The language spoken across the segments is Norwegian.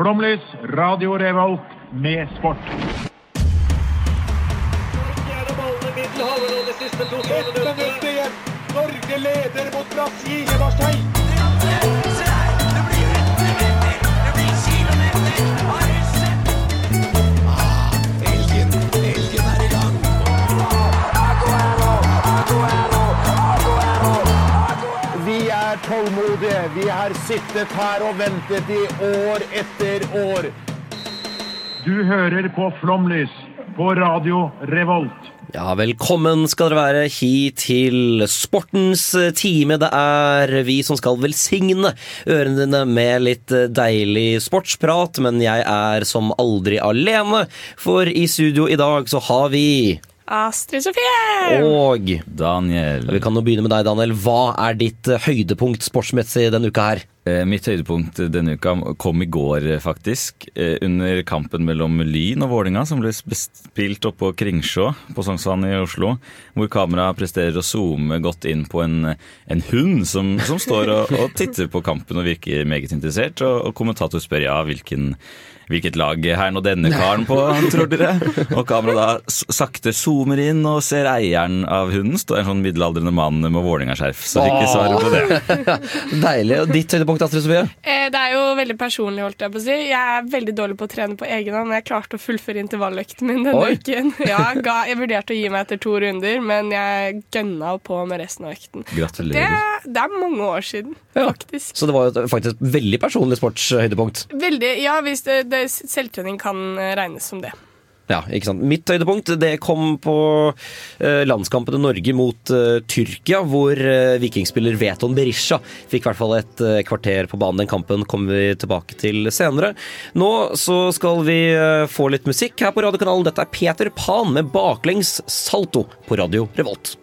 Flomlys, Radio Revolt med sport. Norge leder mot Brasil. Marstein. Elgen, tålmodige. Vi har sittet her og ventet i år etter år. Du hører på Flomlys på Radio Revolt. Ja, velkommen skal dere være hit til sportens time. Det er vi som skal velsigne ørene dine med litt deilig sportsprat, men jeg er som aldri alene, for i studio i dag så har vi Astrid Sofie! og Daniel. Vi kan jo begynne med deg, Daniel. Hva er ditt høydepunkt sportsmessig denne uka her? Eh, Mitt høydepunkt denne uka kom i går, eh, faktisk. eh, Under kampen mellom Lyn og Vålinga, som ble spilt oppå Kringsjå på Sognsvann i Oslo. Hvor kameraet presterer å zoome godt inn på en, en hund som, som står og, og titter på kampen og virker meget interessert. Og, og kommentator spør ja, hvilken Hvilket lag er nå denne karen på, tror dere? Og kameraet da sakte zoomer inn og ser eieren av hunden. Står en sånn middelaldrende mann med Vålerenga-skjerf. Så fikk vi svaret på det. Deilig. Og ditt høydepunkt, Astrid Sofie? Eh, Det er jo veldig personlig, holdt jeg på å si. Jeg er veldig dårlig på å trene på egen hånd, jeg klarte å fullføre intervalløkten min denne Oi. uken. Ja, ga, jeg vurderte å gi meg etter to runder, men jeg gønna på med resten av økten. Det, Gratulerer. det er mange år siden, Ja. faktisk. Så det var jo faktisk et veldig personlig sportshøydepunkt. Veldig, ja, hvis det, det, Selvtrening kan eh, regnes som det. Ja, ikke sant. Mitt høydepunkt det kom på eh, landskampen Norge mot eh, Tyrkia, hvor eh, vikingspiller Veton Berisha fikk i hvert fall et kvarter på banen. Den kampen kommer vi tilbake til senere. Nå så skal vi få litt musikk her på radiokanalen. Dette er Peter Pan med baklengs salto på Radio Revolt.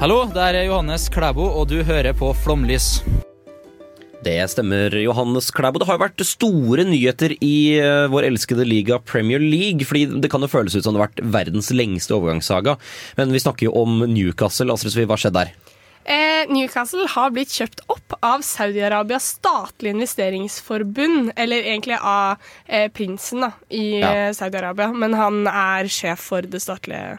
Hallo, det er Johannes Klæbo, og du hører på Flomlys. Det stemmer, Johannes Klæbo. Det har jo vært store nyheter i eh, vår elskede liga Premier League. fordi det kan jo føles ut som det har vært verdens lengste overgangssaga. Men vi snakker jo om Newcastle. Astrid Svi, hva skjedde der? Eh, Newcastle har blitt kjøpt opp av Saudi-Arabias statlige investeringsforbund. Eller egentlig av eh, prinsen da, i Ja. eh, Saudi-Arabia. Men han er sjef for det statlige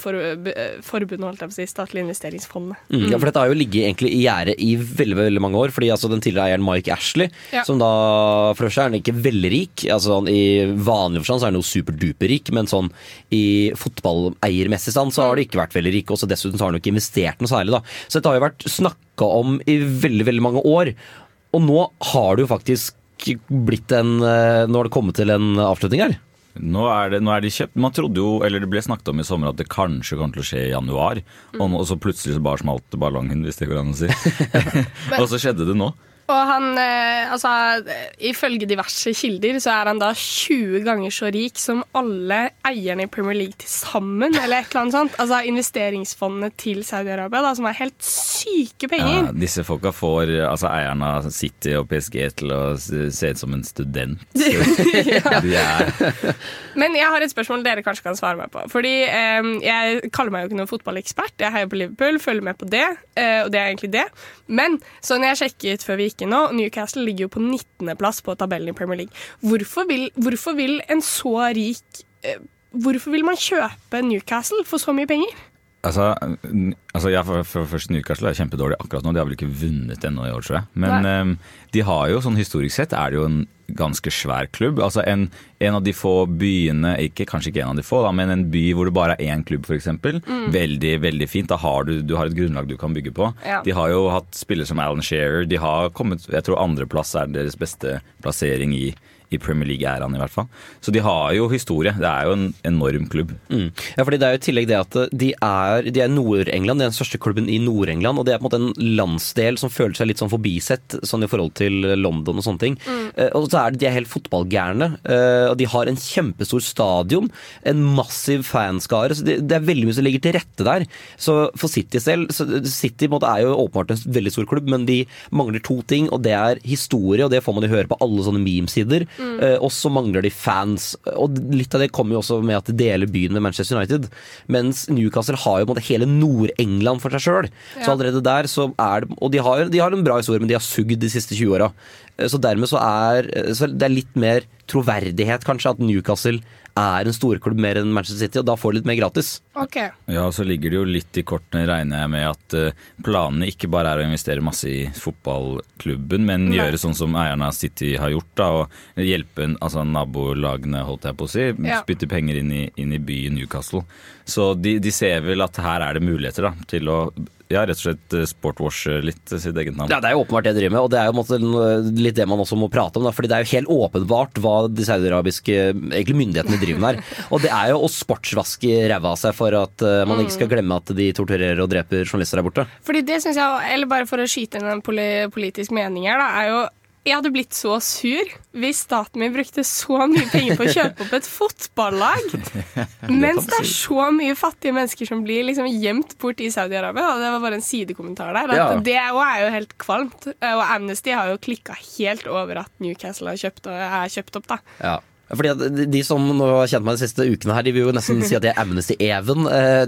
for, eh, forbundet, holdt jeg på å si. Statlige investeringsfondet. Mm. Ja, for Dette har jo ligget egentlig i gjerdet i veldig veldig mange år. fordi altså Den tidligere eieren Mike Ashley, Ja. som da for det er han ikke veldig rik. altså han, I vanlig forstand så er han jo superduper-rik, men sånn i fotballeiermessig stand så har det ikke vært veldig rik. Og så dessuten så har han jo ikke investert noe særlig. da. Så dette har jo vært snakka om i veldig veldig mange år. Og nå har det jo faktisk blitt en eh, Nå har det kommet til en avslutning her. Nå er, det, nå er de kjøpt. Man trodde jo, eller Det ble snakket om i sommer at det kanskje kommer til å skje i januar. Og, nå- og så plutselig så bare smalt ballongen, hvis det går an å si. og så skjedde det nå. Og han, eh, altså, ifølge diverse kilder, så er han da 20 ganger så rik som alle eierne i Premier League til sammen, eller et eller annet sånt. Altså investeringsfondene til Saudi-Arabia, som er helt syke penger. Ja, disse folka får altså eierne av City og PSG til å se ut som en student. De er, Men jeg har et spørsmål dere kanskje kan svare meg på. Fordi eh, Jeg kaller meg jo ikke noen fotballekspert. Jeg heier på Liverpool, følger med på det. Eh, og det er egentlig det. Men sånn jeg sjekket før vi gikk inn nå, Newcastle ligger jo på 19.-plass på tabellen i Premier League. Hvorfor vil, hvorfor vil en så rik eh, Hvorfor vil man kjøpe Newcastle for så mye penger? altså, altså jeg, for, for først Newcastle er kjempedårlig akkurat nå. De har vel ikke vunnet ennå i år, tror jeg. Men um, de har jo, sånn historisk sett, er det jo en ganske svær klubb. Altså en, en av de få byene, ikke, kanskje ikke en av de få, da, men en by hvor det bare er én klubb, f.eks. Mm. Veldig, veldig fint. Da har du, du har et grunnlag du kan bygge på. Ja. De har jo hatt spillere som Alan Shearer. De har kommet, jeg tror andreplass er deres beste plassering i, i Premier League-æraen, i hvert fall. Så de har jo historie. Det er jo en enorm klubb. Mm. Ja, fordi det er jo i tillegg det at de er, de er Nord-England, de er den største klubben i Nord-England. Og det er på en måte en landsdel som føler seg litt sånn forbisett sånn i forhold til London og sånne ting. Mm. Og så er det, de er helt fotballgærne. eh, og de har en kjempestor stadion, en massiv fanskare. så det, det er veldig mye som ligger til rette der. Så for City selv så City på en måte, er jo åpenbart en veldig stor klubb, men de mangler to ting, og det er historie, og det får man jo høre på alle sånne memesider. Eh, og så mangler de fans. Og litt av det kommer jo også med at de deler byen med Manchester United. Mens Newcastle har jo på en måte hele Nord-England for seg sjøl. Så allerede der så er det Og de har, de har en bra historie, men de har sugd de siste 20 åra. Så dermed så er så det er litt mer troverdighet, kanskje, at Newcastle er en storklubb mer enn Manchester City, og da får de litt mer gratis. Okay. Ja, og så ligger det jo litt i kortene, regner jeg med, at eh, planene ikke bare er å investere masse i fotballklubben, men Nei. gjøre sånn som eierne av City har gjort, da, og hjelpe altså, nabolagene, holdt jeg på å si, Ja. spytte penger inn i, inn i byen Newcastle. Så de, de ser vel at her er det muligheter da, til å ja, rett og slett sportwasher litt sitt eget navn. Ja, Det er jo åpenbart det jeg driver med, og det er jo måte litt det man også må prate om. Da, fordi det er jo helt åpenbart hva de saudiarabiske egentlig myndighetene driver med her. Og det er jo å sportsvaske ræva av seg for at eh, man ikke skal glemme at de torturerer og dreper journalister der borte. Fordi det synes jeg, eller bare for å skyte inn en poli politisk mening her, da, er jo jeg hadde blitt så sur hvis staten min brukte så mye penger på å kjøpe opp et fotballag. Mens det er så mye fattige mennesker som blir liksom gjemt bort i Saudi-Arabia. Og det var bare en sidekommentar der. Ja. Det er jo- er jo helt kvalmt. Og Amnesty har jo klikka helt over at Newcastle er kjøpt, er kjøpt opp. da. Ja. Fordi at de- De som nå har kjent meg de siste ukene her, de vil jo nesten si at jeg er Amnesty-Even. Eh,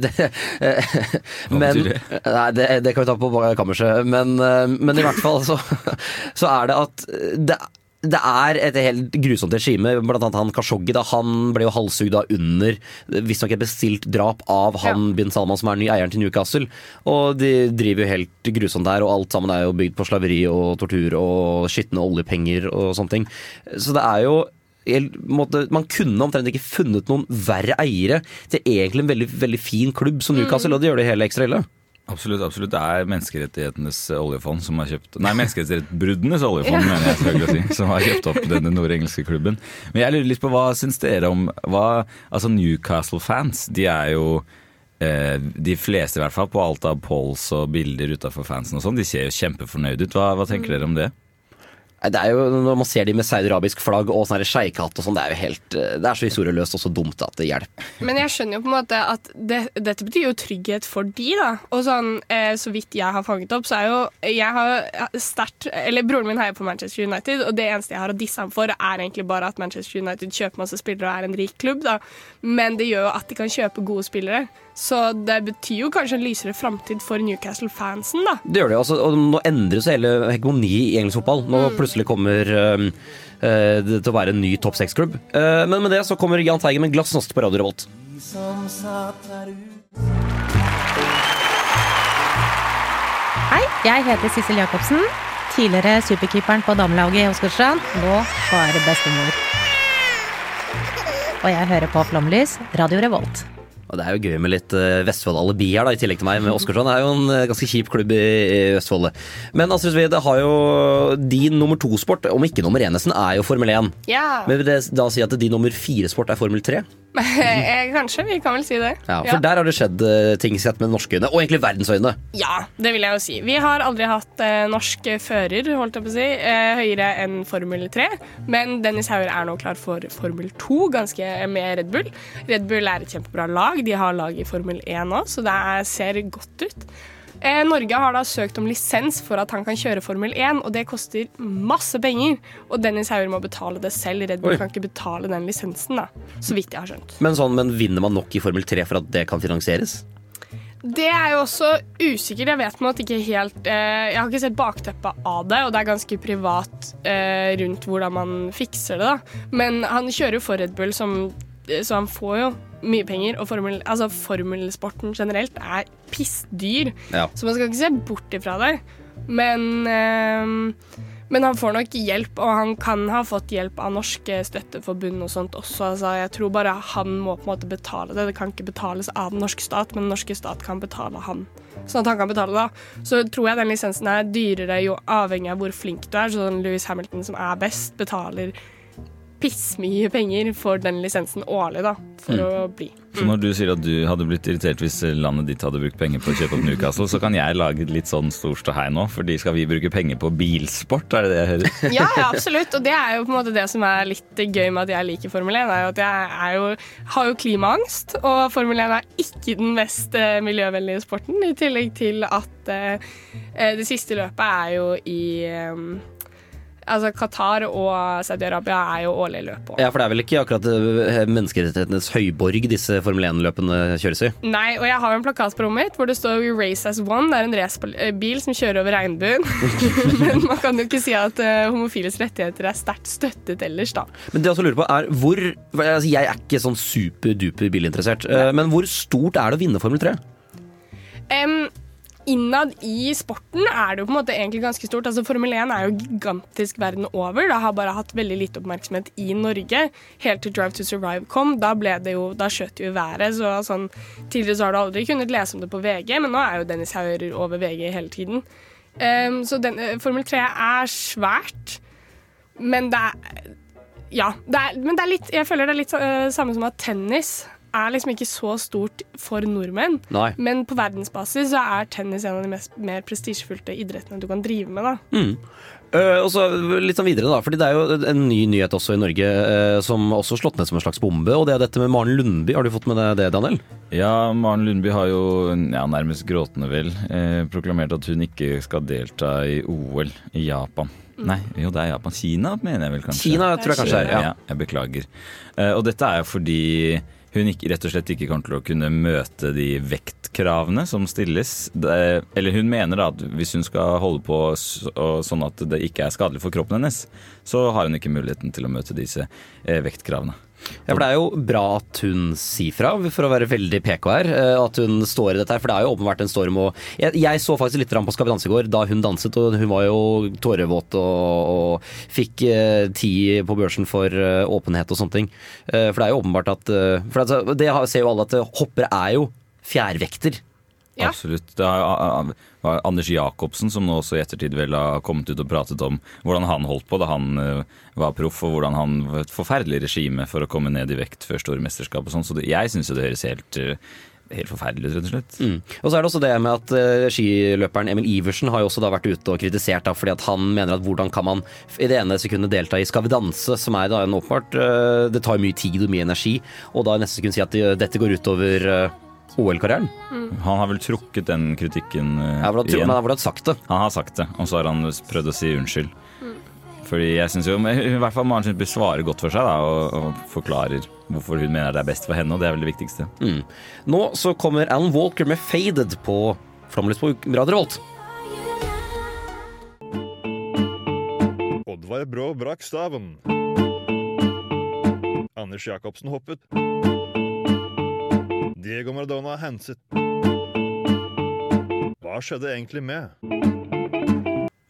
eh, Men betyr det? Nei, det, det kan vi ta på kammerset. Men, eh, men i hvert fall så, så er det at det det er et helt grusomt regime. Blant annet han Kashoggi. Da, han ble jo halshugd da under visstnok et bestilt drap av han bin Salman, som er ny eieren til Newcastle. Og de driver jo helt grusomt der, og alt sammen er jo bygd på slaveri og tortur og skitne oljepenger og sånne ting. Så det er jo Man kunne omtrent ikke funnet noen verre eiere til egentlig en veldig, veldig fin klubb som Newcastle, og det gjør det hele ekstra ille. Absolutt, absolutt. Det er menneskerettighetenes oljefond som har kjøpt Nei, menneskerettighetsbruddenes oljefond, mener jeg selvfølgelig å si, som har kjøpt opp denne nordengelske klubben. Men jeg lurer litt på hva syns dere om hva, Altså Newcastle-fans, de er jo eh, de fleste i hvert fall, på alt av polls og bilder utafor fansen og sånn, de ser jo kjempefornøyde ut. Hva, hva tenker dere om det? Det er jo, Når man ser de med saudiarabisk flagg og sånn sjeikhatt og sånn, det er jo helt eh, Det er så historieløst og så dumt at det hjelper. Men jeg skjønner jo på en måte at det, dette betyr jo trygghet for de, da. Og sånn, eh, så vidt jeg har fanget opp, så er jo Jeg har sterkt Eller broren min heier på Manchester United, og det eneste jeg har å disse ham for, er egentlig bare at Manchester United kjøper masse spillere og er en rik klubb, da. Men det gjør jo at de kan kjøpe gode spillere. Så det betyr jo kanskje en lysere framtid for Newcastle-fansen, da. Det gjør det. altså, og nå endres hele hegemoniet i engelsk fotball. Nå plutselig kommer eh, eh, det til å være en ny topp seks-klubb. Uh, men med det så kommer Jahn Teigen med Glassnost på Radio Revolt. Hei, jeg heter Sissel Jacobsen. Tidligere superkeeperen på damelaget i Åsgårdstrand. Nå bare bestemor. Og jeg hører på Flomlys, Radio Revolt. Og Det er jo gøy med litt uh, Vestfold-alibi her, da, i tillegg til meg. med Åsgårdstrand er jo en eh, ganske kjip klubb i, i Vestfold. Men Astrid Svee, det har jo din nummer to-sport, om ikke nummer én nesten, er jo Formel 1. Ja, Men vil det da si at din nummer fire-sport er Formel 3? eh, kanskje. Vi kan vel si det. Ja, For der har det skjedd eh, ting sett med norske øyne, og egentlig verdensøyne. Ja, det vil jeg jo si. Vi har aldri hatt eh, norsk fører, holdt jeg på å si, eh, høyere enn Formel 3. Men Dennis Hauger er nå klar for Formel 2, ganske med Red Bull. Red Bull er et kjempebra lag. De har lag i Formel 1 nå, så det er, ser godt ut. Eh, Norge har da søkt om lisens for at han kan kjøre Formel 1, og det koster masse penger. Og Dennis Hauger må betale det selv. Red Bull Oi. kan ikke betale den lisensen, da. Så vidt jeg har skjønt. Men, sånn, men vinner man nok i Formel 3 for at det kan finansieres? Det er jo også usikkert. Jeg vet måte ikke helt eh, Jeg har ikke sett bakteppet av det, og det er ganske privat eh, rundt hvordan man fikser det. da. Men han kjører jo for Red Bull, som, så han får jo mye penger. Og formel, altså formelsporten generelt er pissdyr, Ja. så man skal ikke se bort ifra det. Men øh, men han får nok hjelp, og han kan ha fått hjelp av norske støtteforbund og sånt også. Altså, jeg tror bare han må på en måte betale det. Det kan ikke betales av den norske stat, men den norske stat kan betale han. Sånn at han kan betale det. Så tror jeg den lisensen er dyrere jo avhengig av hvor flink du er. Sånn Louis Hamilton, som er best, betaler pissmye penger for den lisensen årlig, da, for å bli. Så når du sier at du hadde blitt irritert hvis landet ditt hadde brukt penger på å kjøpe opp Newcastle, så kan jeg lage litt sånn stor ståhei nå, fordi skal vi bruke penger på bilsport, er det det jeg hører? Ja, ja, absolutt. Og det er jo på en måte det som er litt gøy med at jeg liker Formel 1, er jo at jeg er jo, har jo klimaangst, og Formel 1 er ikke den mest eh, miljøvennlige sporten, i tillegg til at eh, eh, det siste løpet er jo i eh, Altså Qatar og Saudi-Arabia er jo årlig løp også. Ja, for det er vel ikke akkurat eh, menneskerettighetenes høyborg disse Formel 1-løpene kjøres i? Nei, og jeg har en plakat på rommet mitt hvor det står We 'Race as one'. Det er en racerbil som kjører over regnbuen. Men man kan jo ikke si at uh, homofiles rettigheter er sterkt støttet ellers, da. Men det jeg også lurer på er hvor altså Jeg er ikke sånn superduper bilinteressert, eh, men hvor stort er det å vinne Formel 3? Em, innad i sporten er det jo på en måte egentlig ganske stort. Altså Formel 1 er jo gigantisk verden over. Det har bare hatt veldig lite oppmerksomhet i Norge. Helt til Drive to Survive kom. Da, ble det jo, da skjøt det jo i været. Så sånn, tidligere så har du aldri kunnet lese om det på VG, men nå er jo Dennis Hauger over VG hele tiden. Um, så den, eh, Formel 3 er svært, men det er Ja. Det er, men det er litt, jeg føler det er litt uh, samme som at tennis er liksom ikke så stort for nordmenn. Nei. Men på verdensbasis så er tennis en av de mest, mer prestisjefylte idrettene du kan drive med. da. Eh, og så litt sånn videre da, fordi Det er jo en ny nyhet også i Norge uh, som også slått ned som en slags bombe. og Det er dette med Maren Lundby. Har du fått med deg det, Daniel? Ja, Maren Lundby har jo ja, nærmest gråtende vel eh, proklamert at hun ikke skal delta i OL i Japan. Nei, jo det er Japan. Kina mener jeg vel kanskje. Kina tror jeg kanskje er. Ja, Ja. jeg beklager. Uh, og dette er jo fordi hun ikke, rett og slett ikke kommer til å kunne møte de vektkravene som stilles. Det, eller hun mener da at hvis hun skal holde på sånn at det ikke er skadelig for kroppen hennes, så har hun ikke muligheten til å møte disse eh, vektkravene. Ja, for Det er jo bra at hun sier fra, for å være veldig PK her. eh, At hun står i dette her, for det er jo åpenbart en storm. Og jeg, jeg så faktisk litt på Skal vi danse i går da hun danset, og hun var jo tårevåt og, og fikk eh, ti på børsen for eh, åpenhet og sånne ting. Eh, for det er jo åpenbart at eh, For altså, det ser jo alle at hoppere er jo fjærvekter. Ja. Absolutt. Det var Anders Jacobsen som nå også i ettertid vel har kommet ut og pratet om hvordan han holdt på da han eh, var proff, og hvordan han var et forferdelig regime for å komme ned i vekt før store mesterskap og sånn. Så det, jeg syns jo det høres helt, eh, helt forferdelig rett og slett. Mm. Og så er det også det med at uh, skiløperen Emil Iversen har jo også da vært ute og kritisert da, fordi at han mener at hvordan kan man i det ene sekundet delta i Skal vi danse, som er da en åpenbart uh, Det tar mye tid og mye energi, og da i neste sekund si at det- dette går utover eh, OL-karrieren. Han har vel trukket den kritikken eh, Ja, hvordan igjen. men hvordan sagt det? Han har sagt det, og så har han prøvd å si unnskyld. Fordi jeg synes jo, men i hvert fall Maren Sundby svarer godt for seg da, og, og forklarer hvorfor hun mener det er best for henne, og det er vel det viktigste. Mm. Nå så kommer Alan Walker med 'Faded' på Flomlys på Radio Revolt. Oddvar Brå brakk staven. Anders Jacobsen hoppet. Diego Maradona henset. Hva skjedde egentlig med?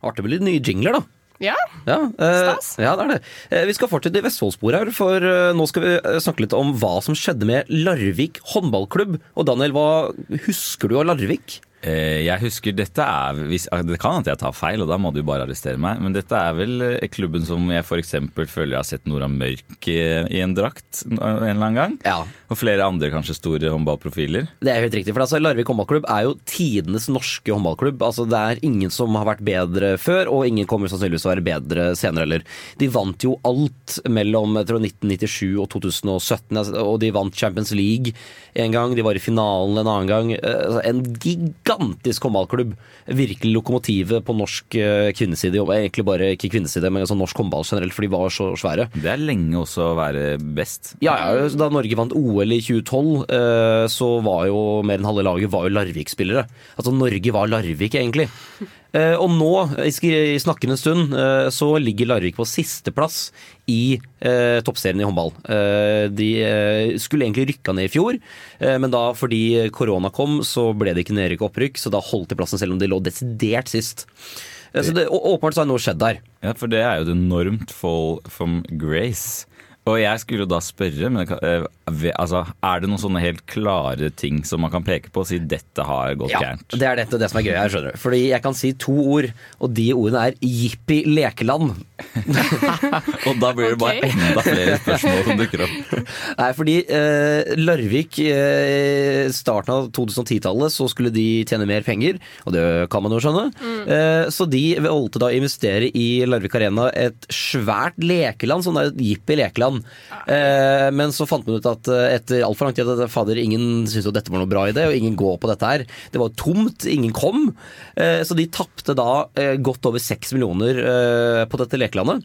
Artig med litt nye jingler, da. Ja, Ja, eh, Stas. ja, det er det. Eh, vi skal fortsette i Vestfoldsporet her, for eh, nå skal vi eh, snakke litt om hva som skjedde med Larvik håndballklubb. Og Daniel, hva husker du av Larvik? Eh, Jeg husker dette er hvis, ah, Det kan at jeg tar feil, og da må du bare arrestere meg. Men dette er vel eh, klubben som jeg f.eks. føler jeg har sett Nora Mørk i, i en drakt en eller annen gang. Ja, Og flere andre kanskje store håndballprofiler. Det er helt riktig. for altså, Larvik håndballklubb er jo tidenes norske håndballklubb. Altså, det er ingen som har vært bedre før, og ingen kommer sannsynligvis til å være bedre senere heller. De vant jo alt mellom jeg tror, 1997 og 2017, altså, og de vant Champions League en gang. De var i finalen en annen gang. En altså, En gigantisk håndballklubb. Virkelig lokomotivet på norsk eh, kvinneside. Egentlig bare ikke kvinneside, men altså norsk håndball generelt, for de var så svære. Det er lenge også å være best. Ja, ja, Da Norge vant OL i 2012, eh, så var jo mer enn halve laget var jo Larvik-spillere. Altså Norge var Larvik, egentlig. Eh, og nå, i snakkende stund, eh, så ligger Larvik på sisteplass i eh, toppserien i håndball. De skulle egentlig rykka ned i fjor, men da fordi korona kom, så ble det ikke nedrykk og opprykk, så da holdt de plassen selv om de lå desidert sist. Så det, åpenbart så har noe skjedd der. Ja, for det er jo et enormt fall from grace. Og jeg skulle jo da spørre, men kan- eh, altså, er det noen sånne helt klare ting som man kan peke på og si dette har gått Ja, gærent? det er dette det som er gøy her, skjønner du. Fordi jeg kan si to ord, og de ordene er jippi lekeland. Og da blir det bare okay. enda flere spørsmål som dukker opp. Nei, fordi eh, Larvik eh, starten av 2010-tallet så skulle de tjene mer penger, og det kan man jo skjønne. Eh, så de valgte da å investere i Larvik Arena, et svært lekeland, sånn der et jippi lekeland. Eh, men så fant man ut at eh, etter altfor lang tid at fader, ingen syntes at dette var noe bra idé, og ingen går på dette her. Det var tomt, ingen kom. Eh, så de tapte da eh, godt over seks millioner eh, på dette lekelandet.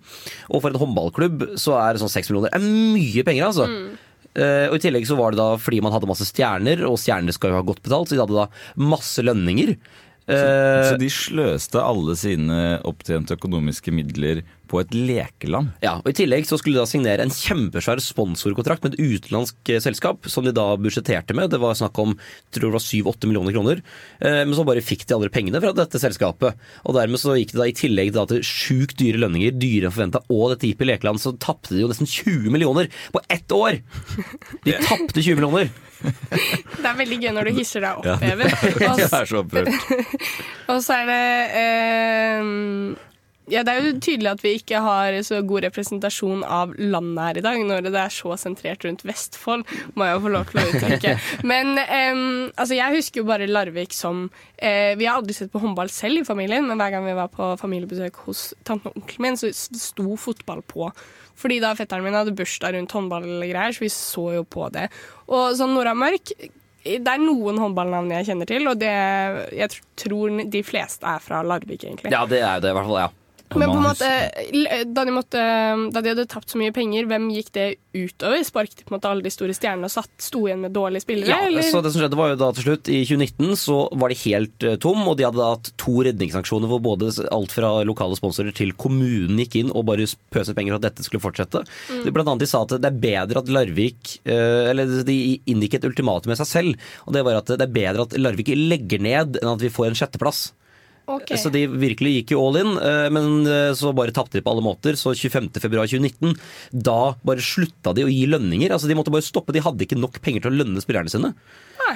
Og for en håndballklubb så er sånn seks millioner er mye penger, altså. Eh, og I tillegg så var det da fordi man hadde masse stjerner, og stjerner skal jo ha godt betalt, så de hadde da masse lønninger. Eh, Så de sløste alle sine opptjente økonomiske midler på et lekeland. ja, og I tillegg så skulle de da signere en kjempesvær sponsorkontrakt med et utenlandsk eh, selskap, som de da budsjetterte med. Det var snakk om tror det var 7-8 millioner kroner. Eh, men så bare fikk de aldri pengene fra dette selskapet. Og dermed så gikk det da i tillegg da til sjukt dyre lønninger, dyrere enn forventa, og dette gikk i lekeland, så tapte de jo nesten 20 millioner på ett år! De tapte 20 millioner! Det er veldig gøy når du hisser deg opp, Ja, det- er så opprørt. Og så er det eh, Ja, det er jo tydelig at vi ikke har så god representasjon av landet her i dag, når det er så sentrert rundt Vestfold, må jeg jo få lov til å uttrykke. Men um, altså, jeg husker jo bare Larvik som uh, Vi har aldri sett på håndball selv i familien, men hver gang vi var på familiebesøk hos tanten og onkelen min, så sto fotball på. Fordi da fetteren min hadde bursdag rundt håndballgreier, så vi så jo på det. Og sånn Nora Mørk det er noen håndballnavn jeg kjenner til, og det, jeg tror de fleste er fra Larvik, egentlig. Ja, det er det, i hvert fall. ja. Men på en måte, da de, måtte, da de hadde tapt så mye penger, hvem gikk det utover? Sparket de på en måte alle de store stjernene og satt, sto igjen med dårlige spillere? Ja, eller? så det som skjedde var jo da til slutt I 2019 så var de helt eh, tom, og de hadde da hatt to redningsaksjoner hvor både alt fra lokale sponsorer til kommunen gikk inn og bare pøset penger for at dette skulle fortsette. Mm. Blant annet de sa at det er bedre at Larvik eh, Eller de inngikk et ultimatum med seg selv, og det var at det er bedre at Larvik legger ned enn at vi får en sjetteplass. Ok. Så de virkelig gikk jo all in, eh, men eh, så bare tapte de på alle måter. Så 25.2.2019, da bare slutta de å gi lønninger. Altså De måtte bare stoppe, de hadde ikke nok penger til å lønne spillerne sine. Nei.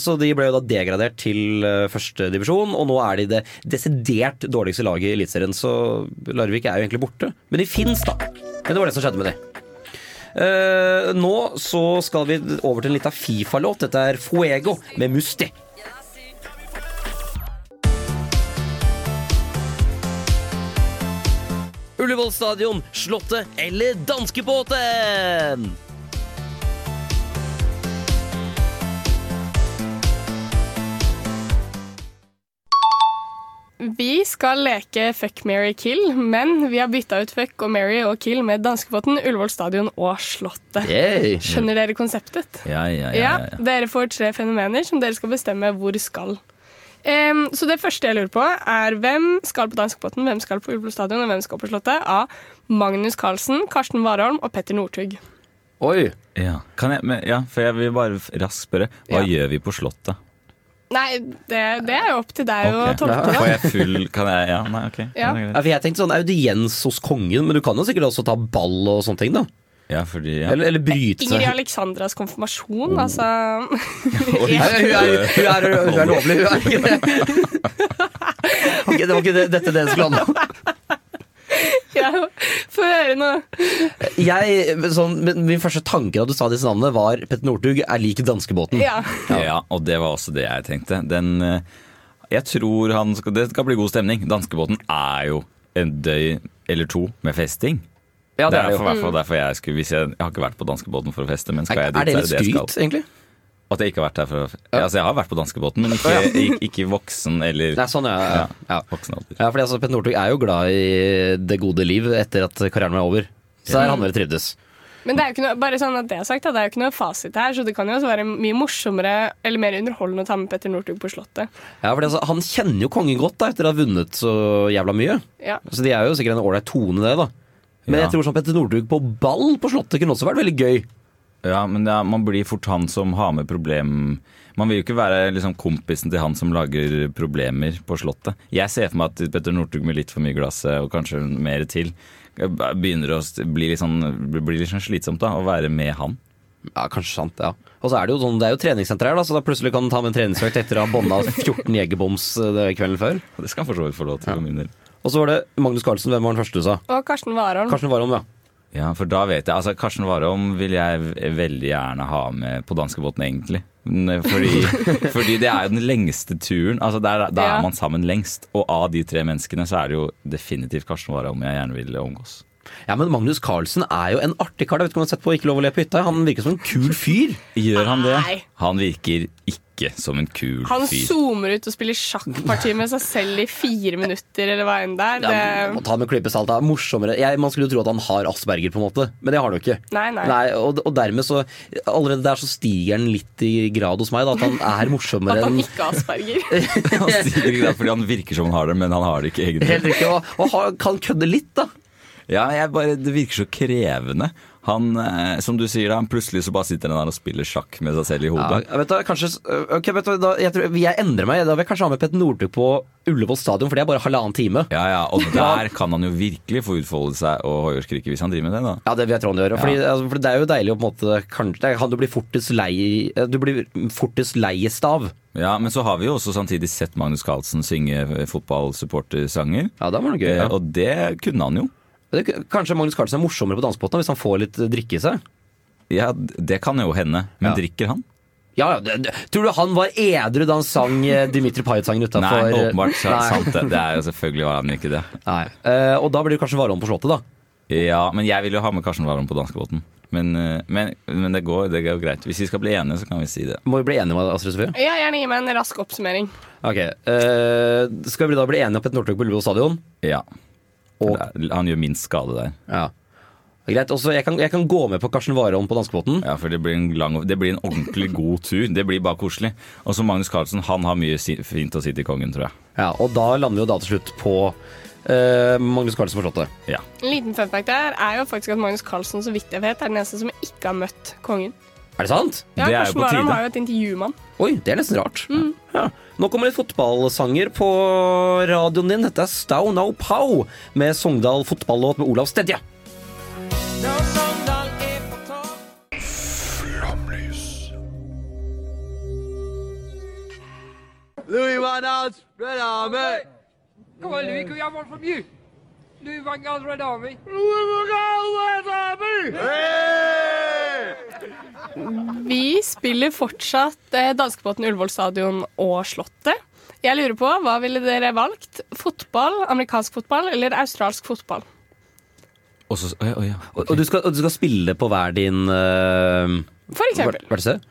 Så de ble jo da degradert til førstedivisjon, første divisjon, og nå er de det desidert dårligste laget i Eliteserien. Så Larvik er jo egentlig borte. Men de fins, da. Men det var det som skjedde med de. Eh, nå så skal vi over til en lita Fifa-låt. Dette er Fuego med Musti. Ullevål stadion, Slottet eller Danskebåten? Vi skal leke Fuck, marry, kill, men vi har bytta ut Fuck og marry og kill med Danskebåten, Ullevål stadion og Slottet. Yay. Skjønner dere konseptet? Ja, ja, ja. Ja, ja, ja. Dere får tre fenomener som dere skal bestemme hvor skal. Em, så det første jeg lurer på, er hvem skal på Danskebåten, hvem skal på Ullevål stadion, og hvem skal på Slottet? Av Magnus Carlsen, Karsten Warholm og Petter Northug. Oi. Ja. Kan jeg, men, ja, for jeg vil bare raskt spørre. Hva Ja. gjør vi på Slottet? Nei, det, det er jo opp til deg å Ok. tolke Får jeg full Kan jeg Ja, nei, ok. Ja. jeg tenkte sånn audiens hos kongen, men du kan jo sikkert også ta ball og sånne ting, da. Ja, fordi ja. Eller, eller bryte Ingrid Alexandras konfirmasjon, altså hun, er, hun, er, hun er lovlig, hun er ikke det. Ok, det var ikke det, dette det skulle handle om. ja, Få høre nå. Jeg, sånn, Min første tanke da du sa disse navnene, var Petter Northug er lik danskebåten. Ja. Ja, og det var også det jeg tenkte. Den eh, Jeg tror han skal, Det skal bli god stemning. Danskebåten er jo en døgn eller to med festing. Ja, det er det derfor, jo. hvertfall derfor jeg skulle Hvis jeg, jeg har ikke vært på danskebåten for å feste, men skal Er, jeg dit, er det litt er skryt, skal. egentlig? At jeg ikke har vært her for å ja. Altså, jeg har vært på danskebåten, men ikke, ikke, ikke voksen eller Nei, sånn, ja. ja. ja. voksen alder. ja fordi altså, Petter Northug er jo glad i det gode liv etter at karrieren var over. Så der han vel trivdes. Men det er jo ikke noe, bare sånn at det er sagt, det er jo ikke noe fasit her, så det kan jo også være mye morsommere eller mer underholdende å ta med Petter Northug på Slottet. Ja, for altså, Han kjenner jo kongen godt da, etter å ha vunnet så jævla mye. Ja. Så de er jo sikkert en ålreit tone, det, da. Men jeg tror sånn Petter Northug på ball på Slottet kunne også vært veldig gøy. Ja, men er, man blir fort han som har med problem Man vil jo ikke være liksom kompisen til han som lager problemer på Slottet. Jeg ser for meg at Petter Northug med litt for mye glass og kanskje mer til begynner å bli litt sånn, blir litt sånn slitsomt da, å være med han. Ja, kanskje sant, ja. Og så er det jo sånn, det er jo treningssenter her, da, så da plutselig kan du ta med en treningsøkt etter å ha bånda 14 jegerboms eh, kvelden før. Det skal han for så vidt få lov til. for min del. Og så var det Magnus Carlsen, hvem var den første du sa? Og Karsten Warholm. Karsten Warholm, ja. Ja, for da vet jeg, altså Karsten Warholm vil jeg veldig gjerne ha med på danskebåten egentlig. Eh, Fordi, fordi det er jo den lengste turen, altså der, da Ja. er man sammen lengst. Og av de tre menneskene så er det jo definitivt Karsten Warholm jeg gjerne vil omgås. Ja, men Magnus Carlsen er jo en artig kar. Jeg vet ikke om du har sett på Ikke lov å le på hytta. Han virker som en kul fyr. Gjør han det? Han virker ikke som en kul Han fyr. zoomer ut og spiller sjakkparti med seg selv i fire minutter, eller hva enn det er. Ja, må ta med klype salt. Det er morsommere. Jeg, man skulle jo tro at han har Asperger, på en måte, men det har han jo ikke. nei, nei. og, og dermed så Allerede der så stiger han litt i grad hos meg, da, at han er morsommere At han ikke har asperger. Han stiger i grad fordi han virker som han har det, men han har det ikke egentlig. Helt riktig. Og, og har- kan kødde litt, da. Ja, jeg bare, Det virker så krevende. Han, eh, som du sier da, han plutselig så bare sitter han der og spiller sjakk med seg selv i hodet. Ja, vet du, kanskje, ok, vet du, da, jeg, tror, jeg endrer meg. Da vil jeg kanskje ha med Petter Northug på Ullevål stadion, for det er bare halvannen time. Ja, ja, Og der kan han jo virkelig få utfolde seg og hoiårskrike hvis han driver med det. da. Ja, det vil jeg tro han gjør. Fordi, altså, for det er jo deilig å på en måte kanskje, det Du blir fortest lei Du blir fortest leiest av. Ja, Men så har vi jo også samtidig sett Magnus Carlsen synge fotballsupportersanger. Ja, da var det gøy. Eh, Ja. Og det kunne han jo. Det, kanskje Magnus Carlsen er morsommere på dansepotten hvis han får litt drikke i seg. Ja, Det kan jo hende. Men Ja. drikker han? Ja, det, det, Tror du han var edru da han sang eh, Dimitri Payet-sangen utafor Nei, åpenbart så- sant det. Det er jo selvfølgelig var han ikke det. Nei. Uh, og da blir det kanskje Warholm på Slottet, da. Ja, men jeg vil jo ha med Karsten Warholm på danskebåten. Men, eh, men, men det, går, det går greit. Hvis vi skal bli enige, så kan vi si det. Må vi bli enige med Astrid Sofie? Ja, gjerne gi meg en rask oppsummering. Ok. uh, skal vi da bli enige om Petter Northug på Ullevål stadion? Ja. Og, Han gjør minst skade der. ja. Greit. Også, jeg, kan, jeg kan gå med på Karsten Warholm på danskebåten. Ja, for det blir, en lang, det blir en ordentlig god tur. Det blir bare koselig. Og så Magnus Carlsen, han har mye si, fint å si til kongen, tror jeg. Ja, og da lander vi jo da til slutt på Uh, Magnus Carlsen på Slottet. Ja. En liten fun fact der er jo faktisk at Magnus Carlsen, så vidt jeg vet, er den eneste som ikke har møtt kongen. Er det sant? Ja, Det er jo Karsten på Warholm tide. har jo et intervjumann. Oi, det er nesten rart. Ja. Nå kommer litt fotballsanger på radioen din. Dette er Stau Now Pow med Sogndal fotballåt med Olav Stedje. Louis Van Gaals Red Army. Come on, Louis, can we have one from you? Louis Van Gaal's Red Army. Louis Van Gaal's Red Army! Vi spiller fortsatt eh, danskebåten Ullevål stadion og Slottet. Jeg lurer på, hva ville dere valgt? Fotball, amerikansk fotball eller australsk fotball? Og så, oh ja, oh ja. Og, og, du skal, og du skal spille på hver din uh, For eksempel. Hvert sted?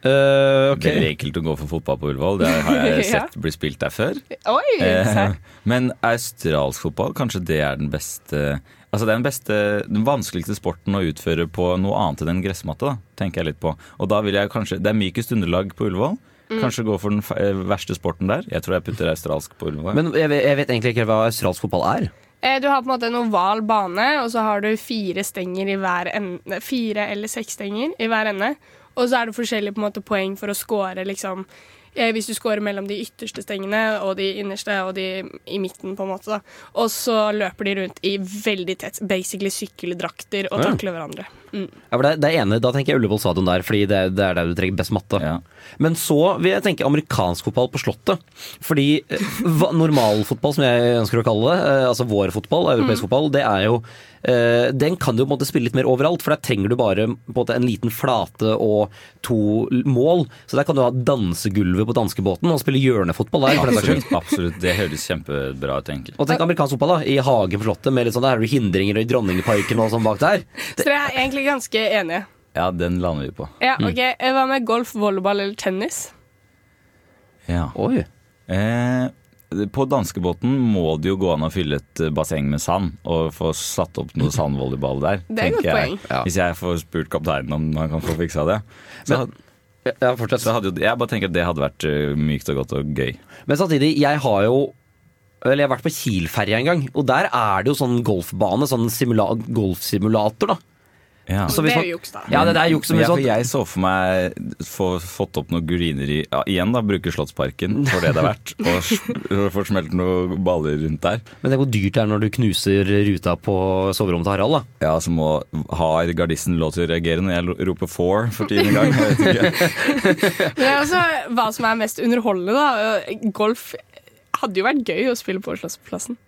Uh, Det Veldig enkelt å gå for fotball på Ullevål. Det har jeg Ja. sett bli spilt der før. Oi, uh. Men australsk fotball, kanskje det er den beste Altså det er den beste, den vanskeligste sporten å utføre på noe annet enn en gressmatte, da, tenker jeg litt på. Og da vil jeg kanskje Det er mykest underlag på Ullevål. Mm. Kanskje gå for den eh, verste sporten der. Jeg tror jeg putter australsk på Ullevål. Men jeg, vet- jeg vet egentlig ikke hva australsk fotball er. Eh, Du har på en måte en oval bane, og så har du fire stenger i hver ende. Fire eller seks stenger i hver ende. Og så er det forskjellige på en måte, poeng for å score, liksom. Eh, hvis du scorer mellom de ytterste stengene og de innerste og de i midten, på en måte. Da. Og så løper de rundt i veldig tett, basically sykkeldrakter og takler hverandre. Mm. Ja, for det, det er ene, Da tenker jeg Ullevål stadion der, fordi det, det er der du trenger best matte. Ja. Men så vil jeg tenke amerikansk fotball på Slottet. Fordi eh, normalfotball, som jeg ønsker å kalle det, eh, altså vår fotball, europeisk fotball, det er jo eh, Den kan du på en måte spille litt mer overalt, for der trenger du bare på en, måte, en liten flate og to mål. Så der kan du ha dansegulvet på danskebåten og spille hjørnefotball der. Absolutt, absolutt. Det høres kjempebra ut, egentlig. Og tenk amerikansk fotball da, i hagen på Slottet, med litt sånn, der har du hindringer i Dronningparken og sånn bak der. Så det er egentlig ganske enige. Ja, den lander vi på. Ja, ok. Eh, Hva med golf, volleyball eller tennis? Ja. Oi. Eh, på danskebåten må det jo gå an å fylle et eh, basseng med sand og få satt opp noe sandvolleyball der. Det er et godt jeg. poeng. Ja. Hvis jeg får spurt kapteinen om han kan få fiksa det. Så, Men- Ja, fortsett. så hadde jo, jeg bare tenker at det hadde vært eh, mykt og godt og gøy. Men samtidig, jeg har jo Eller jeg har vært på Kiel-ferja en gang, og der er det jo sånn golfbane, sånn golfsimulator, da. Ja. Så hvis det er jo juks, da. Ja, det, det er juks. Men jeg, for jeg så for meg få fått opp noe grineri ja, Igjen, da, bruke Slottsparken for det det er verdt. Og får få smelt noen baller rundt der. Men det er hvor dyrt det er når du knuser ruta på soverommet til Harald. da. Ja, så må Har gardisten lov til å reagere når jeg roper 'four' for tiende gang? Jeg vet ikke. Men det også hva som er mest underholdende, da. Golf hadde jo vært gøy å spille på Slottsplassen.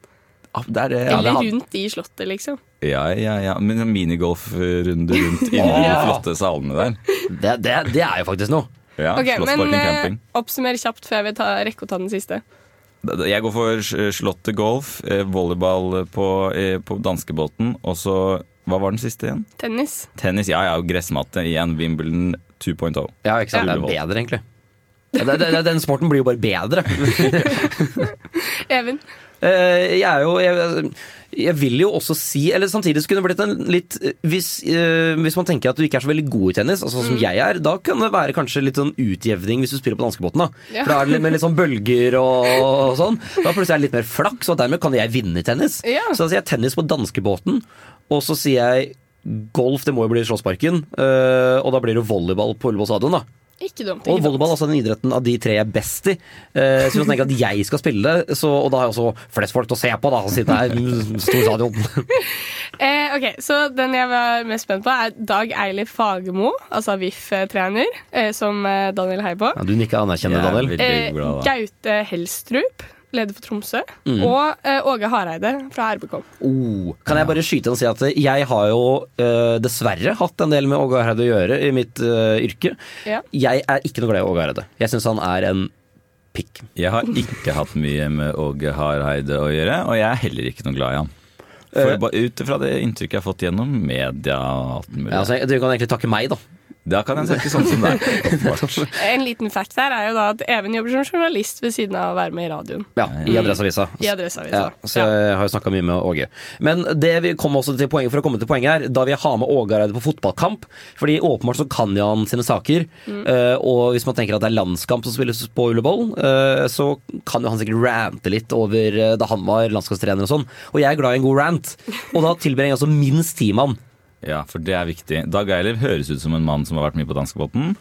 Ja, det er. Ja, Eller rundt i Slottet, liksom. ja, ja, ja. Men en minigolfrunde rundt inni de flotte salene der. Det, det, det er jo faktisk noe. Ja, Ok, men eh, camping. oppsummer kjapt før jeg vil ta, rekke å ta den siste. Jeg går for Slottet golf, eh, volleyball på, eh, på danskebåten, og så Hva var den siste igjen? Tennis. Tennis. Ja, ja, gressmatte. Igjen Wimbledon 2.0. Ja, ikke sant? Det er bedre, egentlig. Ja, det, det, den sporten blir jo bare bedre. Even. Eh, jeg er jo jeg, jeg vil jo også si Eller samtidig så kunne det blitt en litt hvis, eh, hvis man tenker at du ikke er så veldig god i tennis, altså som jeg er, da kan det være kanskje litt sånn utjevning hvis du spiller på danskebåten. da. Ja. For da er det litt, med litt sånn bølger og, og sånn. Da plutselig er det litt mer flaks, og dermed kan jeg vinne tennis. Ja. Så da sier jeg tennis på danskebåten, og så sier jeg golf, det må jo bli Slåssparken, eh, og da blir det volleyball på Ullevål stadion, da. Ikke dumt. Og Ikke volleyball er altså den idretten av de tre jeg er best i. Eh, så hvis man tenker at jeg skal spille det, så, og da har jeg også flest folk til å se på, da, siden det er stor stadion. Eh, ok, Så den jeg var mest spent på, er Dag Eilif Fagermo, altså VIF-trener, eh, som eh, Daniel heier på. Ja, du nikker anerkjennende, er Daniel. Eh, glad. Gaute Helstrup, leder for Tromsø. Mm. Og uh, Åge Hareide fra RBK. Oh, kan jeg bare skyte inn og si at jeg har jo uh, dessverre hatt en del med Åge Hareide å gjøre i mitt uh, yrke. Ja. Jeg er ikke noe glad i Åge Hareide. Jeg syns han er en pikk. Jeg har ikke hatt mye med Åge Hareide å gjøre, og jeg er heller ikke noe glad i han. For Eh. Ut ifra det inntrykket jeg har fått gjennom media og alt mulig. Ja, altså, du kan egentlig takke meg, da. Da kan jeg snakke sånn som det er. En liten fact her er jo da at Even jobber som journalist ved siden av å være med i radioen. Ja, I Adresseavisa. I Adresseavisa. Ja, så jeg har jo snakka mye med Åge. Men det vi kom også til poenget, for å komme til poenget her, da vil jeg ha med Åge Hareide på fotballkamp. Fordi åpenbart så kan jo han sine saker. Mm. og hvis man tenker at det er landskamp som spilles på Ullevål, eh, så kan jo han sikkert rante litt over eh, da han var landskapstrener og sånn. Og jeg er glad i en god rant. Og da tilbringer jeg altså minst ti mann. Ja, for det er viktig. Dag Eiliv høres ut som en mann som har vært mye på danskebåten.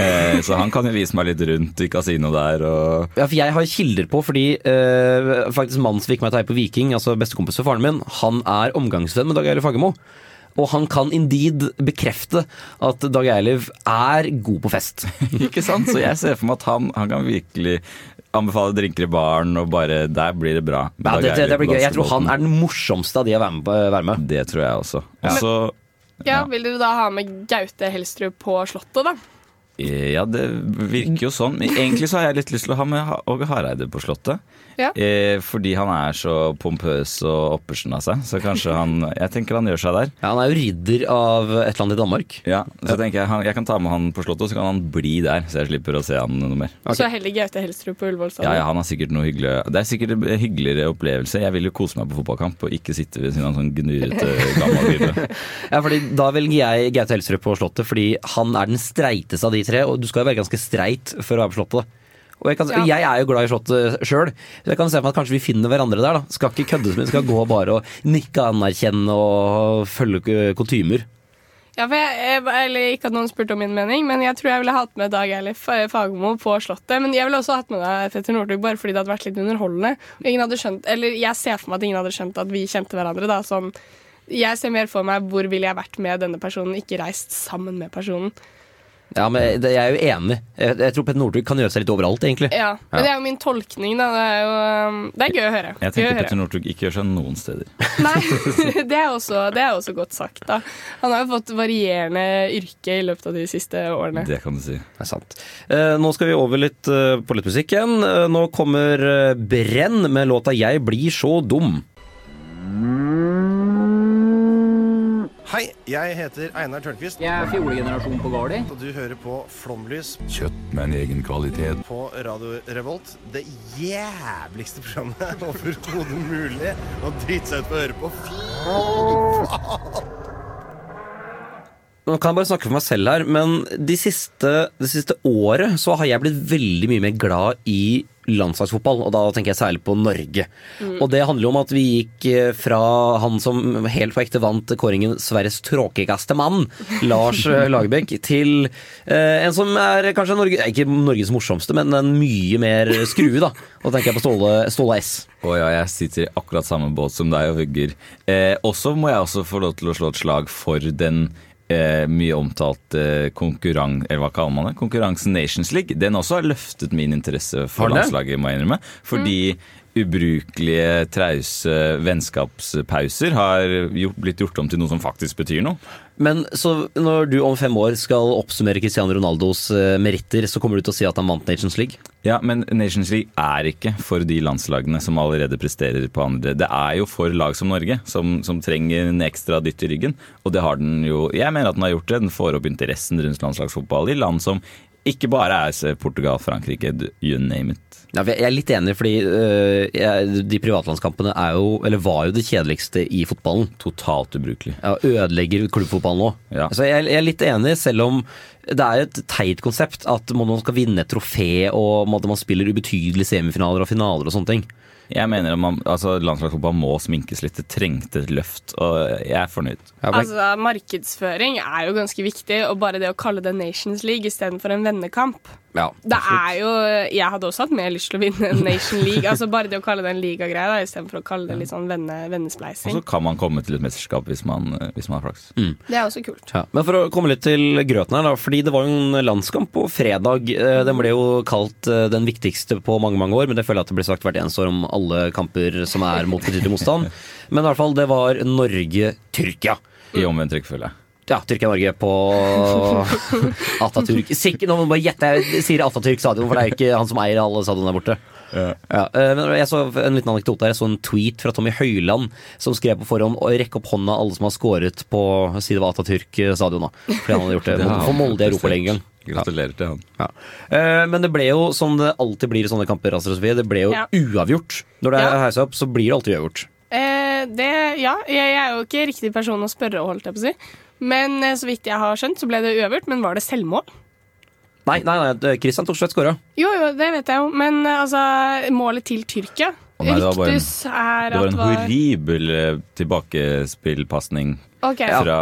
Eh, så han kan jo vise meg litt rundt i kasino der og Ja, for jeg har kilder på, fordi eh, faktisk mannen som fikk meg til å heie på Viking, altså bestekompis for faren min, han er omgangsvenn med Dag Eiliv Fagermo. Og han kan indeed bekrefte at Dag Eiliv er god på fest. Ikke sant? Så jeg ser for meg at han, han kan virkelig anbefale drinker i baren, og bare Der blir det bra. med Ja, Dag det, det, det blir gøy. Jeg tror han er den morsomste av de å være med. På, være med. Det tror jeg også. Og så Ja, Vil dere da ha med Gaute Helstrup på Slottet, da? Ja, det virker jo sånn. Egentlig så har jeg litt lyst til å ha med Åge Hareide på Slottet. Ja. Eh, fordi han er så pompøs og oppersen av seg. Så kanskje han Jeg tenker han gjør seg der. Ja, han er jo ridder av et eller annet i Danmark. Ja, Så tenker jeg han, jeg kan ta med han på Slottet, så kan han bli der. Så jeg slipper å se han noe mer. Så heller Gaute Helstrup på Ullevål Ja, stadion. ja, han har sikkert noe hyggelig Det er sikkert en hyggeligere opplevelse. Jeg vil jo kose meg på fotballkamp og ikke sitte ved siden av en sånn gnurete gammel type. Ja, fordi Da velger jeg Gaute Helstrup på Slottet, fordi han er den streiteste av de tre. Og du skal jo være ganske streit for å være på Slottet. Og jeg, kan, Ja. jeg er jo glad i Slottet sjøl, så jeg kan se for meg at kanskje vi finner hverandre der. da Skal ikke kødde så mye, skal gå bare og nikke anerkjenne og følge kutymer. Ja, for jeg, eller Ikke at noen spurte om min mening, men jeg tror jeg ville hatt med Dag Eilif eh, Fagermo på Slottet. Men jeg ville også hatt med deg Fetter Northug, bare fordi det hadde vært litt underholdende. Og ingen hadde skjønt, eller Jeg ser for meg at ingen hadde skjønt at vi kjente hverandre. da sånn, Jeg ser mer for meg hvor ville jeg vært med denne personen, ikke reist sammen med personen. Ja, men det- jeg er jo enig. Jeg, jeg tror Petter Northug kan gjøre seg litt overalt, egentlig. Ja, Men det er jo min tolkning, da. Det er jo um, Det er gøy å høre. Jeg tenker. Petter Northug ikke gjør seg noen steder. Nei, det er, også, det er også godt sagt. da Han har jo fått varierende yrke i løpet av de siste årene. Det kan du si. Det er sant. Eh, nå skal vi over litt eh, på litt musikk igjen. Eh, nå kommer Brenn med låta 'Jeg blir så dum'. Hei, jeg heter Einar Tørnquist. Jeg er fjolegenerasjon på Gardi. Og du hører på Flomlys Kjøtt med en egen kvalitet. på Radio Revolt. Det jævligste programmet overhodet mulig å drite seg ut på å høre på. Fy faen! Nå kan jeg bare snakke for meg selv her, men de siste, det siste året så har jeg blitt veldig mye mer glad i landslagsfotball, og da tenker jeg særlig på Norge. Mm. Og det handler jo om at vi gikk eh, fra han som helt på ekte vant kåringen Sveriges tråkigste mann, Lars eh, Lagerbäck, til eh, en som er kanskje Norge, ikke Norges morsomste, men en mye mer skrue, da. Og da tenker jeg på Ståle, Ståle S. Å ja, jeg sitter i akkurat samme båt som deg og hugger. Eh, også må jeg også få lov til å slå et slag for den eh, mye omtalte konkurran... Eller hva kaller man det? Konkurransen Nations League. Den også har løftet min interesse for landslaget, må jeg innrømme. Fordi ubrukelige, trause vennskapspauser har gjort, blitt gjort om til noe som faktisk betyr noe. Men så når du om fem år skal oppsummere Cristiano Ronaldos eh, meritter, så kommer du til å si at han vant Nations League? Ja, men Nations League er ikke for de landslagene som allerede presterer på andre. Det er jo for lag som Norge, som, som trenger en ekstra dytt i ryggen. Og det har den jo Jeg mener at den har gjort det. Den får opp interessen rundt landslagsfotball i land som ikke bare er Portugal, Frankrike, you name it. Ja, jeg er litt enig, fordi uh, jeg, de privatlandskampene er jo, eller var jo det kjedeligste i fotballen. Totalt ubrukelig. Ja, Ødelegger klubbfotballen nå. Ja. Så jeg, jeg er litt enig, selv om det er et teit konsept at man skal vinne et trofé og at man spiller ubetydelige semifinaler og finaler og sånne ting. Jeg mener at man, altså, landslagsfotball må sminkes litt. Det trengte et løft, og jeg er fornøyd. Altså, Markedsføring er jo ganske viktig, og bare det å kalle det Nations League istedenfor en vennekamp Ja, det er jo, Jeg hadde også hatt mer lyst til å vinne Nation League. altså Bare det å kalle det en ligagreie istedenfor å kalle det litt sånn venne, Og så kan man komme til et mesterskap hvis man, hvis man har flaks. Det er også kult. Ja, men for å komme litt til grøten her, da. Fordi det var jo en landskamp på fredag. Eh, Den ble jo kalt eh, den viktigste på mange mange år, men det føler jeg at det blir sagt hvert eneste år om alle kamper som er mot betydelig motstand. Men i hvert fall, det var Norge-Tyrkia. I omvendt rekkefølge. Ja, Tyrkia-Norge på Atatürk. Sikkert, nå må bare gjette, jeg sier Atatürk stadion, for det er ikke han som eier alle stadionene der borte. Ja, Ja, men jeg så en liten anekdote her. Jeg så en tweet fra Tommy Høiland som skrev på forhånd å rekke opp hånda alle som har scoret på si det var Atatürk stadion. da Fordi han hadde gjort det Det for Molde i. Europaligaen. Gratulerer til han. Ja. Eh, Men det ble jo, som det alltid blir i sånne kamper, Astrid Sofie, det ble jo Ja. uavgjort. Når det er heisa opp, så blir det alltid uavgjort. Eh, det, ja, jeg, jeg er jo ikke riktig person å spørre, holdt jeg på å si. Men eh, så vidt jeg har skjønt, så ble det uavgjort. Men var det selvmål? Nei, nei, nei, det- Christian Thorstvedt skåra. Jo, jo, det vet jeg jo. Men eh, altså, målet til Tyrkia oh, nei, det var bare en- er Det var at en horribel eh, tilbakespillpasning Ok. fra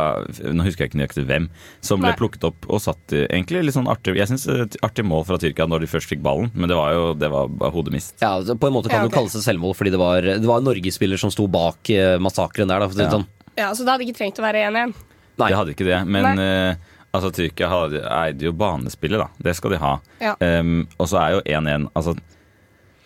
Nå husker jeg ikke nøyaktig hvem, som ble Nei. plukket opp og satt i egentlig litt sånn artig Jeg syns artig mål fra Tyrkia når de først fikk ballen, men det var jo det var bare hodemist. Ja, altså, på en måte kan Ja, det jo kalles et selvmål, fordi det var, det var en Norgesspiller som sto bak massakren der. Da, for å si det sånn. Ja, Så det hadde ikke trengt å være 1-1. Nei. De hadde ikke det, men eh, altså, Tyrkia hadde, eide jo banespillet, da. Det skal de ha. Ja. Um, og så er jo 1-1 Altså,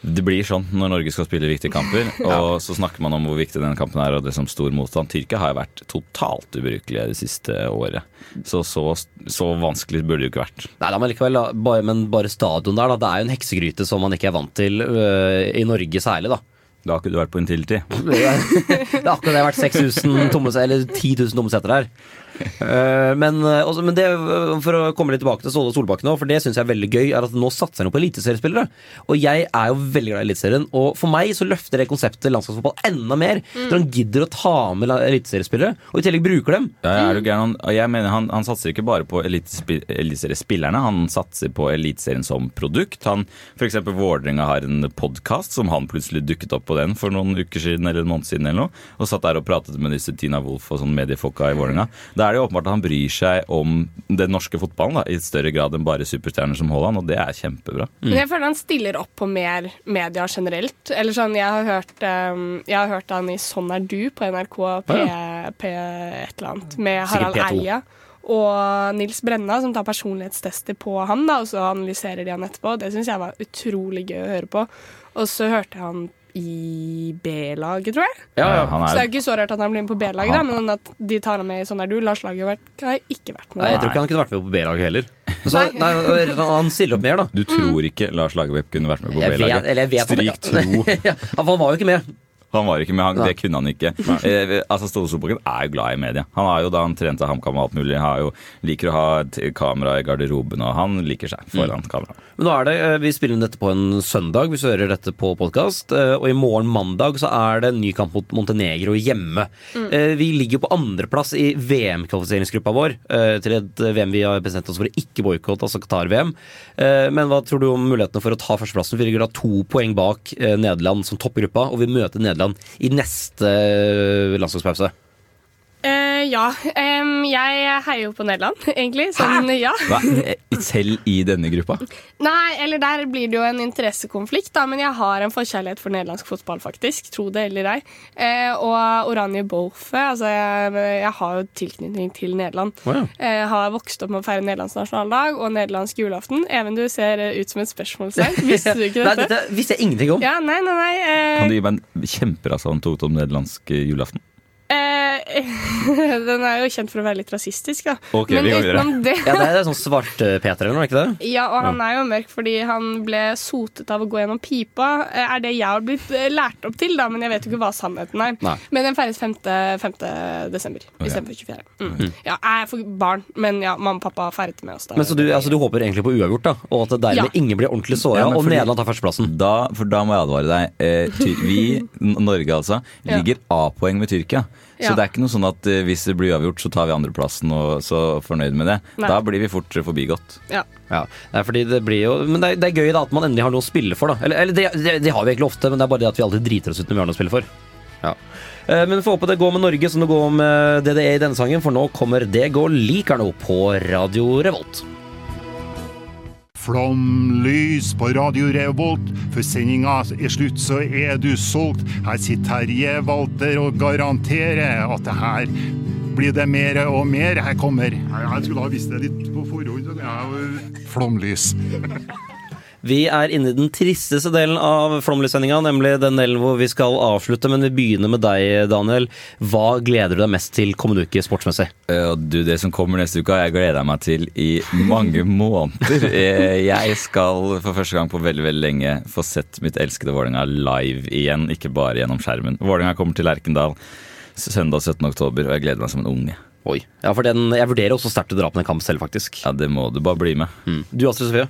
det blir sånn når Norge skal spille viktige kamper, og så snakker man om hvor viktig denne kampen er, og det som stor motstand. Tyrkia har jo vært totalt ubrukelige det siste året. Så så, så vanskelig burde det jo ikke vært. Nei, da, men likevel, da, bare, men bare stadion der, da. Det er jo en heksegryte som man ikke er vant til øh, i Norge særlig, da. Da har ikke du vært på Intility. Det er det akkurat det har vært 6000 tomme eller 10 000 tomme seter der. Eh, men, eh, også, men det, eh, for å komme litt tilbake til Ståle Solbakken nå, for det syns jeg er veldig gøy, er at nå satser han jo på eliteseriespillere. Og jeg er jo veldig glad i Eliteserien, og for meg så løfter det konseptet landslagsfotball enda mer. Når han gidder å ta med eliteseriespillere, og i tillegg bruker dem. Ja, er du gæren? Jeg mener han, han satser ikke bare på eliteseriespillerne, han satser på Eliteserien som produkt. Han, for eksempel Vålerenga har en podkast som han plutselig dukket opp på den for noen uker siden eller en måned siden eller noe, og satt der og pratet med disse Tina Wolff og sånn mediefolka i Vålerenga. Da er det jo åpenbart at han bryr seg om den norske fotballen da, i større grad enn bare superstjerner som Haaland, og det er kjempebra. Men jeg føler han stiller opp på mer media generelt. Eller sånn, Jeg har hørt, um, jeg har hørt han i Sånn er du på NRK P, P et eller annet med Harald P2. Eia. Og Nils Brenna, som tar personlighetstester på han, da, og så analyserer de han etterpå. Det syns jeg var utrolig gøy å høre på. Og så hørte han i B-laget, tror jeg. Ja, ja. Han Så det er er, jo ikke så rart at han blir med på B-laget, Han- men at de tar ham med i Sånn er du. Lars Lagerbäck har ikke vært med. Nei, jeg tror ikke han kunne vært med på B-laget heller. Så, nei, han stiller opp mer, da. du tror ikke Lars Lagerbäck kunne vært med på B-laget? Stryk tro. ja, han var jo ikke med. Han var ikke med, han, det kunne han ikke. Eh, altså Ståle Solbakken er jo glad i media. Han har jo Da han trente HamKam og alt mulig, har jo, liker å ha et kamera i garderoben, og han liker seg foran kamera. Men nå er det, eh, Vi spiller inn dette på en søndag, hvis du hører dette på podkast. Og i morgen mandag så er det en ny kamp mot Montenegro hjemme. Mm. Eh, Vi ligger på andreplass i VM-kvalifiseringsgruppa vår eh, til et VM vi har bestemt oss for å ikke boikotte, altså Qatar-VM. Eh, Men hva tror du om mulighetene for å ta førsteplassen? Vi ligger da to poeng bak eh, Nederland som toppgruppa, og vi møter Nederland i neste eh, landslagspause. Eh, ja. Um, jeg heier jo på Nederland, egentlig. Sånn, ja. Hva? Selv i denne gruppa? Nei, eller der blir det jo en interessekonflikt, da, men jeg har en forkjærlighet for nederlandsk fotball, faktisk. Tro det eller ei. Uh, og Oranje Bofe. Altså, jeg, jeg har jo tilknytning til Nederland. Oh, ja. uh, har vokst opp med å feire Nederlands nasjonaldag og nederlandsk julaften. Even, du ser ut som et spørsmålstegn. Visste du ikke Nei, dette? visste jeg ingenting om. Ja, nei, nei, nei. Kan du gi meg en kjemperasa anekdote om nederlandsk julaften? Eh, den er jo kjent for å være litt rasistisk, da. Okay, Men utenom det Ja, det er sånn svart-Peter, eller noe, ikke det? Ja, og han er jo mørk fordi han ble sotet av å gå gjennom pipa. Eh, Er det jeg har blitt eh, lært opp til, da, men jeg vet jo ikke hva sannheten er. Nei. Men den feires 5. 5. desember okay. istedenfor 24. Mm. Ja, jeg er for barn, men ja, mamma og pappa feiret med oss. da. Men så du, altså, du håper egentlig på uavgjort, da? Og at det dermed Ja. ingen blir ordentlig såra, Ja, og fordi- Nederland tar førsteplassen? Da, for da må jeg advare deg. Eh, ty vi, Norge altså, ligger A-poeng med Tyrkia. Så det er ikke noe sånn at eh, hvis det blir uavgjort, så tar vi andreplassen og så fornøyd med det. Nei. Da blir vi fort eh, forbigått. Ja. Ja, det er fordi det blir jo Men det er, det er gøy da at man endelig har noe å spille for, da. Eller, eller det, det, det har vi egentlig ofte, men det er bare det at vi alltid driter oss ut når vi har noe å spille for. Ja. Eh, Men få håpe det går med Norge som det går med DDE i denne sangen, for nå kommer Det går liker'n på Radio Revolt. Flomlys på Radio Revolt. Før sendinga er slutt, så er du solgt. Her sitter Terje Walter og garanterer at det her blir det mer og mer. Her kommer Jeg skulle ha visst det litt på forhånd. Flomlys. Vi er inne i den tristeste delen av Flåmlys-sendinga, nemlig den delen hvor vi skal avslutte. Men vi begynner med deg, Daniel. Hva gleder du deg mest til kommende uke sportsmessig? Uh, du, Det som kommer neste uke, har jeg gleda meg til i mange måneder. Eh, Jeg skal for første gang på veldig veldig lenge få sett mitt elskede Vålerenga live igjen, ikke bare gjennom skjermen. Vålerenga kommer til Lerkendal søndag 17. oktober, og jeg gleder meg som en unge. Oi. Ja, for den, Jeg vurderer også sterkt å dra på den kampen selv, faktisk. Ja, Det må du bare bli med. Du Astrid Sofie?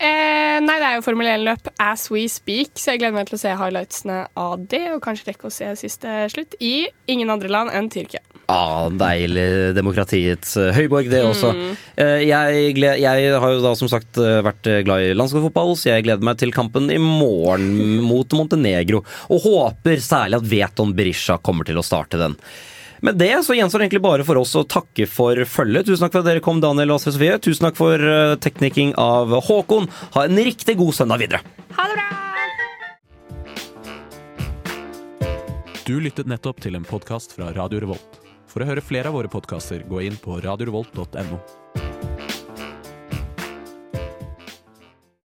Eh, nei, det er jo Formel 1-løp as we speak, så jeg gleder meg til å se highlightsene av det, og kanskje rekke å se siste slutt i ingen andre land enn Tyrkia. Ah, deilig demokratiets eh, høyborg, det også. Mm. Eh, Jeg, gled, jeg har jo da som sagt eh, vært glad i landslagsfotball, så jeg gleder meg til kampen i morgen mot Montenegro. Og håper særlig at Veton Berisha kommer til å starte den. Med det så gjenstår det egentlig bare for oss å takke for følget. Tusen takk for at dere kom, Daniel og Astrid Sofie. Tusen takk for eh, teknikking av Håkon. Ha en riktig god søndag videre. Ha det bra! Du lyttet nettopp til en podkast fra Radio Revolt. For å høre flere av våre podkaster, gå inn på radiorevolt.no.